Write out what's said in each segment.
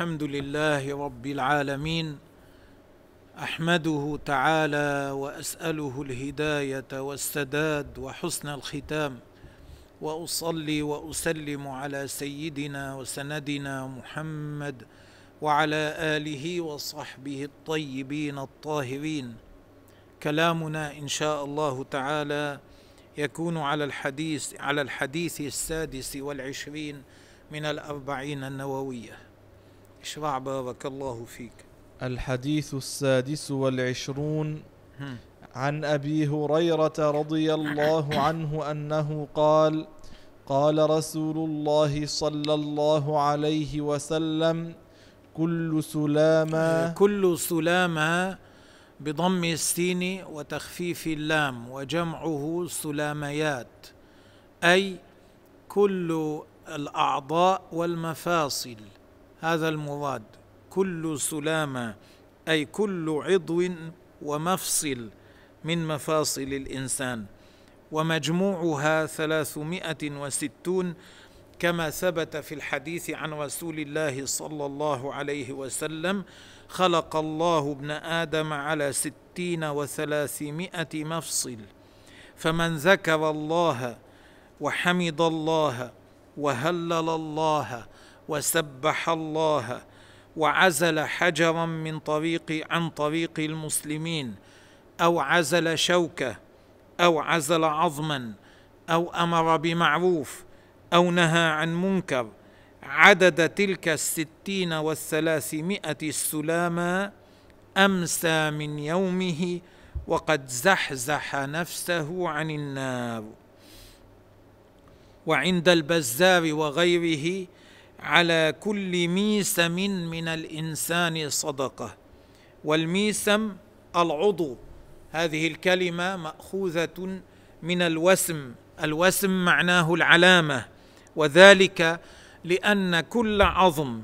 الحمد لله رب العالمين أحمده تعالى وأسأله الهداية والسداد وحسن الختام وأصلي وأسلم على سيدنا وسندنا محمد وعلى آله وصحبه الطيبين الطاهرين. كلامنا إن شاء الله تعالى يكون على الحديث على الحديث السادس والعشرين من الأربعين النووية. اشرع بارك الله فيك. الحديث السادس والعشرون عن أبي هريرة رضي الله عنه أنه قال قال رسول الله صلى الله عليه وسلم كل سلامة كل سلامة بضم السين وتخفيف اللام وجمعه سلاميات أي كل الأعضاء والمفاصل. هذا المراد كل سلامة أي كل عضو ومفصل من مفاصل الإنسان. ومجموعها ثلاثمائة وستون كما ثبت في الحديث عن رسول الله صلى الله عليه وسلم خلق الله ابن آدم على ستين وثلاثمائة مفصل. فمن ذكر الله وحمد الله وهلل الله وسبح الله وعزل حجرا من طريق عن طريق المسلمين أو عزل شوكة أو عزل عظما أو أمر بمعروف أو نهى عن منكر. عدد تلك الستين والثلاثمائة السلامى أمسى من يومه وقد زحزح نفسه عن النار. وعند البزار وغيره على كل ميسم من الإنسان صدقة والميسم العضو. هذه الكلمة مأخوذة من الوسم الوسم معناه العلامة وذلك لأن كل عظم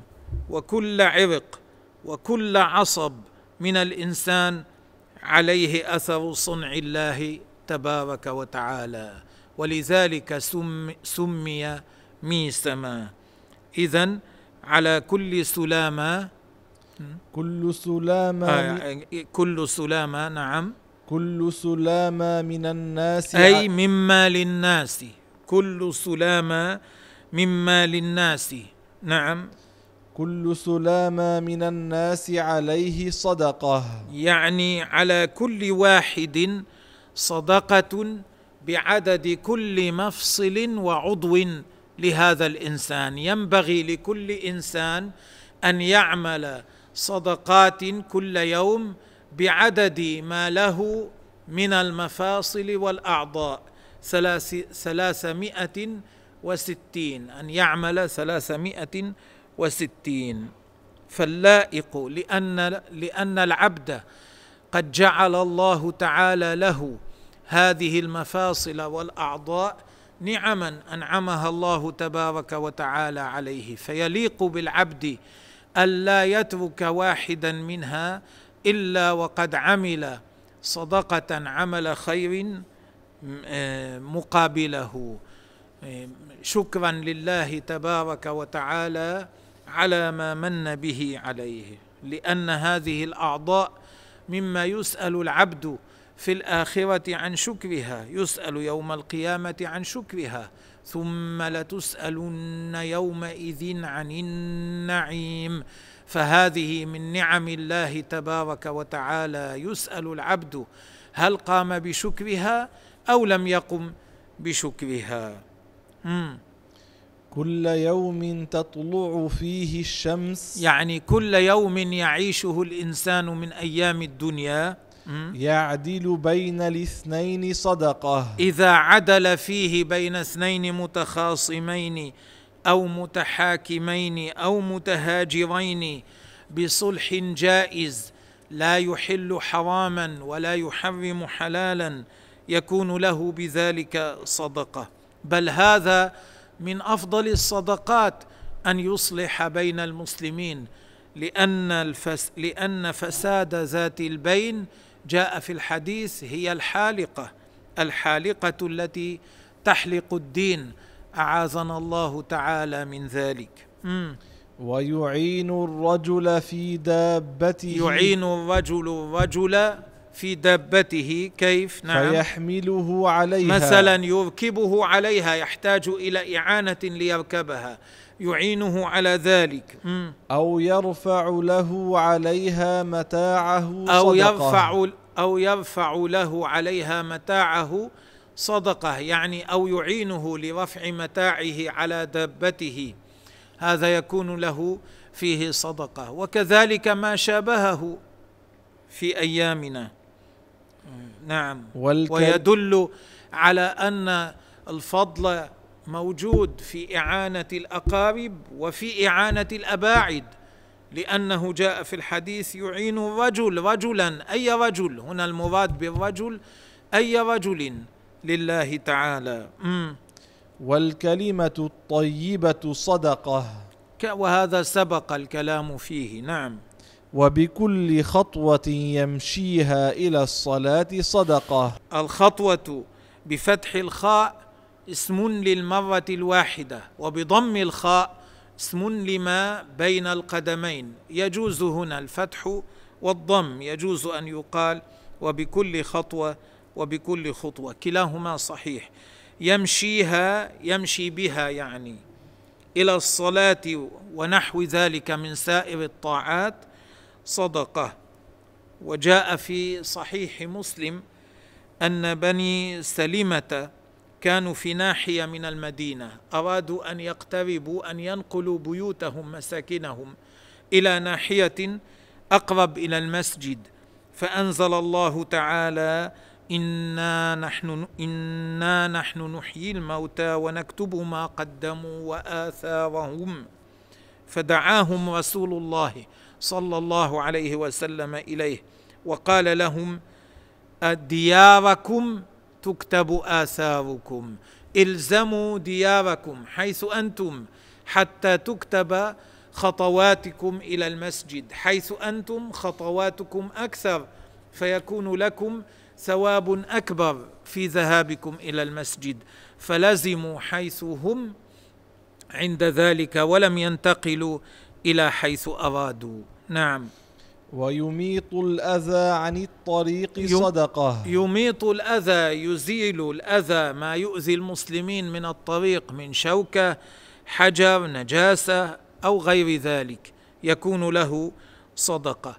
وكل عرق وكل عصب من الإنسان عليه أثر صنع الله تبارك وتعالى ولذلك سم سمي ميسما. اذا على كل سلامة. كل سلامة آه كل سلامة نعم. كل سلامة من الناس. أي مما للناس كل سلامة مما للناس نعم. كل سلامة من الناس عليه صدقة. يعني على كل واحد صدقة بعدد كل مفصل وعضو. لهذا الإنسان. ينبغي لكل إنسان أن يعمل صدقات كل يوم بعدد ما له من المفاصل والأعضاء. ثلاث ثلاثمائة وستين. أن يعمل ثلاثمائة وستين. فاللائق لأن لأن العبد قد جعل الله تعالى له هذه المفاصل والأعضاء نعما أنعمها الله تبارك وتعالى عليه فيليق بالعبد الا يترك واحدا منها إلا وقد عمل صدقة عمل خير مقابله. شكرا لله تبارك وتعالى على ما من به عليه لأن هذه الأعضاء مما يسأل العبد في الآخرة عن شكرها يسأل يوم القيامة عن شكرها ثم لتسألن يومئذ عن النعيم. فهذه من نعم الله تبارك وتعالى يسأل العبد هل قام بشكرها أو لم يقم بشكرها. مم. كل يوم تطلع فيه الشمس. يعني كل يوم يعيشه الإنسان من أيام الدنيا يعدل بين الاثنين صدقة. إذا عدل فيه بين اثنين متخاصمين أو متحاكمين أو متهاجرين بصلح جائز لا يحل حراما ولا يحرم حلالا يكون له بذلك صدقة. بل هذا من أفضل الصدقات أن يصلح بين المسلمين لأن الفس لأن فساد ذات البين جاء في الحديث هي الحالقة الحالقة التي تحلق الدين أعاذنا الله تعالى من ذلك مم. ويعين الرجل في دابته يعين الرجل الرجل في دابته كيف؟ نعم. فيحمله عليها. مثلا يركبه عليها يحتاج إلى إعانة ليركبها. يعينه على ذلك. أو يرفع له عليها متاعه صدقة. يرفع أو يرفع له عليها متاعه صدقة يعني أو يعينه لرفع متاعه على دابته. هذا يكون له فيه صدقة. وكذلك ما شابهه في أيامنا. نعم. والك... ويدل على أن الفضل موجود في إعانة الأقارب وفي إعانة الأباعد لأنه جاء في الحديث يعين الرجل رجلا. أي رجل؟ هنا المراد بالرجل أي رجل؟ لله تعالى. مم. والكلمة الطيبة صدقة. ك- وهذا سبق الكلام فيه. نعم. وبكل خطوة يمشيها إلى الصلاة صدقة. الخطوة بفتح الخاء اسم للمرة الواحدة وبضم الخاء اسم لما بين القدمين. يجوز هنا الفتح والضم يجوز أن يقال وبكل خطوة وبكل خطوة. كلاهما صحيح. يمشيها يمشي بها يعني إلى الصلاة ونحو ذلك من سائر الطاعات صدقة. وجاء في صحيح مسلم أن بني سلمة كانوا في ناحية من المدينة أرادوا أن يقتربوا أن ينقلوا بيوتهم مساكنهم إلى ناحية أقرب إلى المسجد. فأنزل الله تعالى إنا نحن إنا نحن نحيي الموتى ونكتب ما قدموا وآثارهم. فدعاهم رسول الله. صلى الله عليه وسلم إليه. وقال لهم دياركم تكتب آثاركم. الزموا دياركم حيث أنتم حتى تكتب خطواتكم إلى المسجد. حيث أنتم خطواتكم أكثر فيكون لكم ثواب أكبر في ذهابكم إلى المسجد. فلزموا حيث هم عند ذلك ولم ينتقلوا إلى حيث أرادوا. نعم. ويميط الأذى عن الطريق صدقة. يميط الأذى يزيل الأذى ما يؤذي المسلمين من الطريق من شوكة حجر نجاسة أو غير ذلك. يكون له صدقة.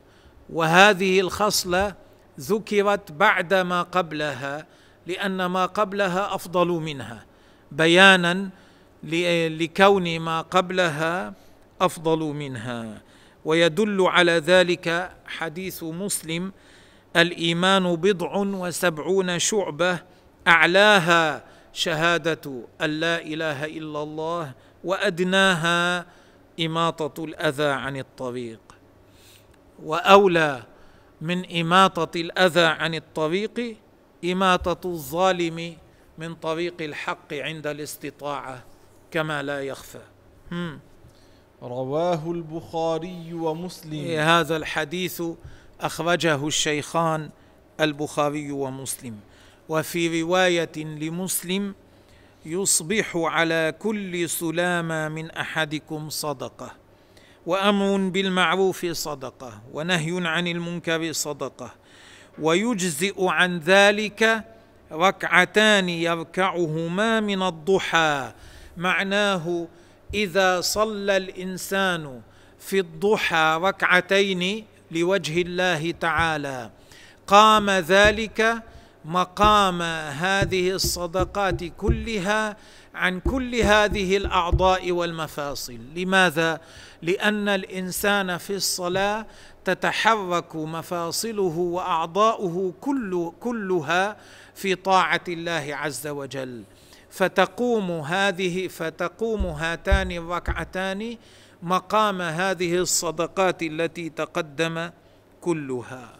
وهذه الخصلة ذكرت بعد ما قبلها لأن ما قبلها أفضل منها. بيانا لكون ما قبلها أفضل منها. ويدل على ذلك حديث مسلم الإيمان بضع وسبعون شعبة أعلاها شهادة أن لا إله إلا الله وأدناها إماطة الأذى عن الطريق. وأولى من إماطة الأذى عن الطريق إماطة الظالم من طريق الحق عند الاستطاعة كما لا يخفى. رواه البخاري ومسلم. هذا الحديث أخرجه الشيخان البخاري ومسلم. وفي رواية لمسلم يصبح على كل سلامة من أحدكم صدقة وأمر بالمعروف صدقة ونهي عن المنكر صدقة ويجزئ عن ذلك ركعتان يركعهما من الضحى معناه إذا صلى الإنسان في الضحى ركعتين لوجه الله تعالى قام ذلك مقام هذه الصدقات كلها عن كل هذه الأعضاء والمفاصل. لماذا؟ لأن الإنسان في الصلاة تتحرك مفاصله وأعضاؤه كل كلها في طاعة الله عز وجل. فتقوم هذه فتقوم هاتان الركعتان مقام هذه الصدقات التي تقدم كلها.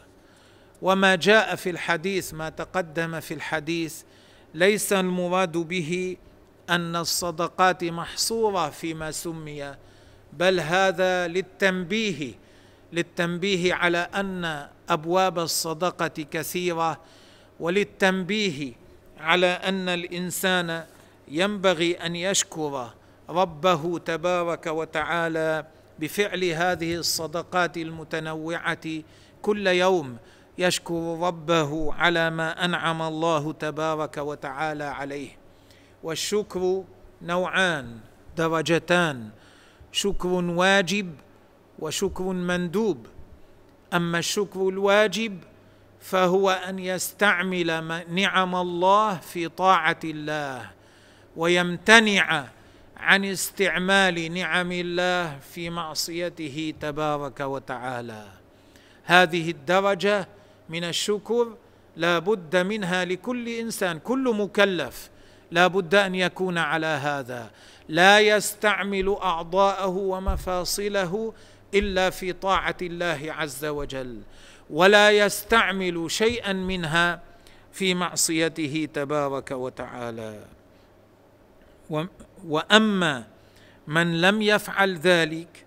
وما جاء في الحديث ما تقدم في الحديث ليس المراد به أن الصدقات محصورة فيما سمي بل هذا للتنبيه للتنبيه على أن أبواب الصدقة كثيرة وللتنبيه على أن الإنسان ينبغي أن يشكر ربه تبارك وتعالى بفعل هذه الصدقات المتنوعة كل يوم يشكر ربه على ما أنعم الله تبارك وتعالى عليه. والشكر نوعان درجتان شكر واجب وشكر مندوب. أما الشكر الواجب فهو أن يستعمل نعم الله في طاعة الله ويمتنع عن استعمال نعم الله في معصيته تبارك وتعالى. هذه الدرجة من الشكر لا بد منها لكل إنسان كل مكلف لا بد أن يكون على هذا. لا يستعمل أعضاءه ومفاصله إلا في طاعة الله عز وجل ولا يستعمل شيئا منها في معصيته تبارك وتعالى. وأما من لم يفعل ذلك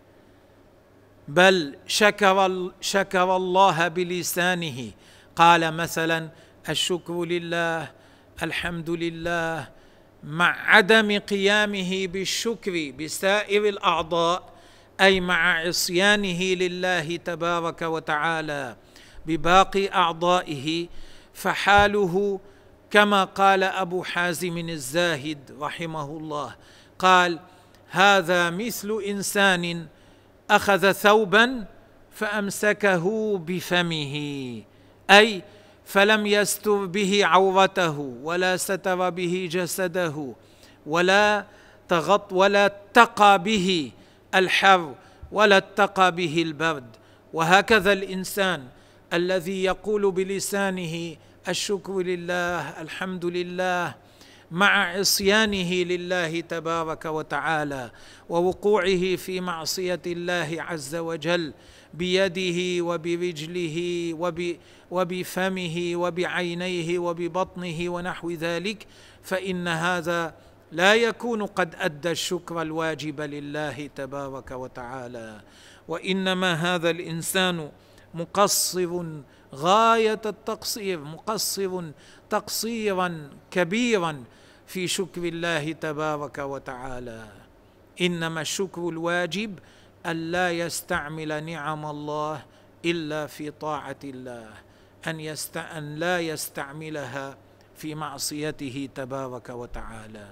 بل شكر شكر الله بلسانه. قال مثلا الشكر لله الحمد لله مع عدم قيامه بالشكر بسائر الأعضاء أي مع عصيانه لله تبارك وتعالى بباقي أعضائه فحاله كما قال أبو حازم الزاهد رحمه الله قال هذا مثل إنسان أخذ ثوبا فأمسكه بفمه أي فلم يستر به عورته ولا ستر به جسده ولا تغط ولا اتقى به الحر ولا اتقى به البرد. وهكذا الإنسان الذي يقول بلسانه الشكر لله الحمد لله مع عصيانه لله تبارك وتعالى ووقوعه في معصية الله عز وجل بيده وبرجله وب وبفمه وبعينيه وببطنه ونحو ذلك فإن هذا لا يكون قد أدى الشكر الواجب لله تبارك وتعالى وإنما هذا الإنسان مقصر غاية التقصير مقصر تقصيرا كبيرا في شكر الله تبارك وتعالى. إنما الشكر الواجب الا يستعمل نعم الله إلا في طاعة الله أن, يست... أن لا يستعملها في معصيته تبارك وتعالى.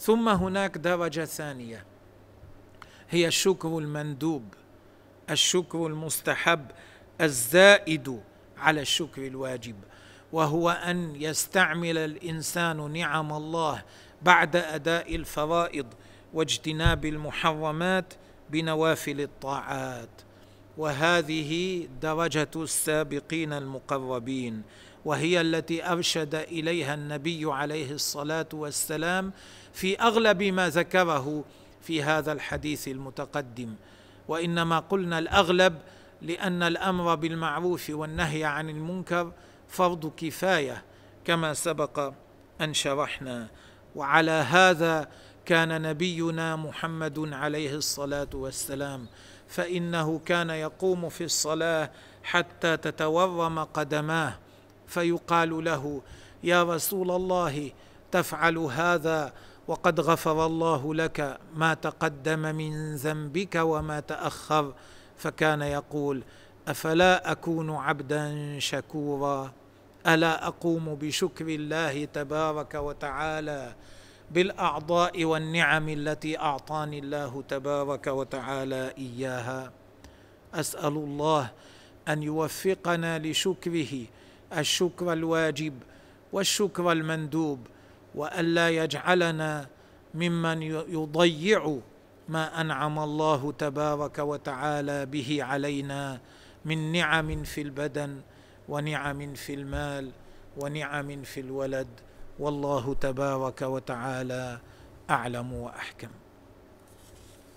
ثم هناك درجة ثانية. هي الشكر المندوب الشكر المستحب الزائد على الشكر الواجب وهو أن يستعمل الإنسان نعم الله بعد أداء الفرائض واجتناب المحرمات بنوافل الطاعات. وهذه درجة السابقين المقربين. وهي التي أرشد إليها النبي عليه الصلاة والسلام في أغلب ما ذكره في هذا الحديث المتقدم. وإنما قلنا الأغلب لأن الأمر بالمعروف والنهي عن المنكر فرض كفاية كما سبق أن شرحنا. وعلى هذا كان نبينا محمد عليه الصلاة والسلام. فإنه كان يقوم في الصلاة حتى تتورم قدماه. فيقال له يا رسول الله تفعل هذا وقد غفر الله لك ما تقدم من ذنبك وما تأخر. فكان يقول أفلا أكون عبدا شكورا؟ ألا أقوم بشكر الله تبارك وتعالى بالأعضاء والنعم التي أعطاني الله تبارك وتعالى إياها؟ أسأل الله أن يوفقنا لشكره الشكر الواجب والشكر المندوب والا يجعلنا ممن يضيع ما أنعم الله تبارك وتعالى به علينا من نعم في البدن ونعم في المال ونعم في الولد. والله تبارك وتعالى أعلم وأحكم.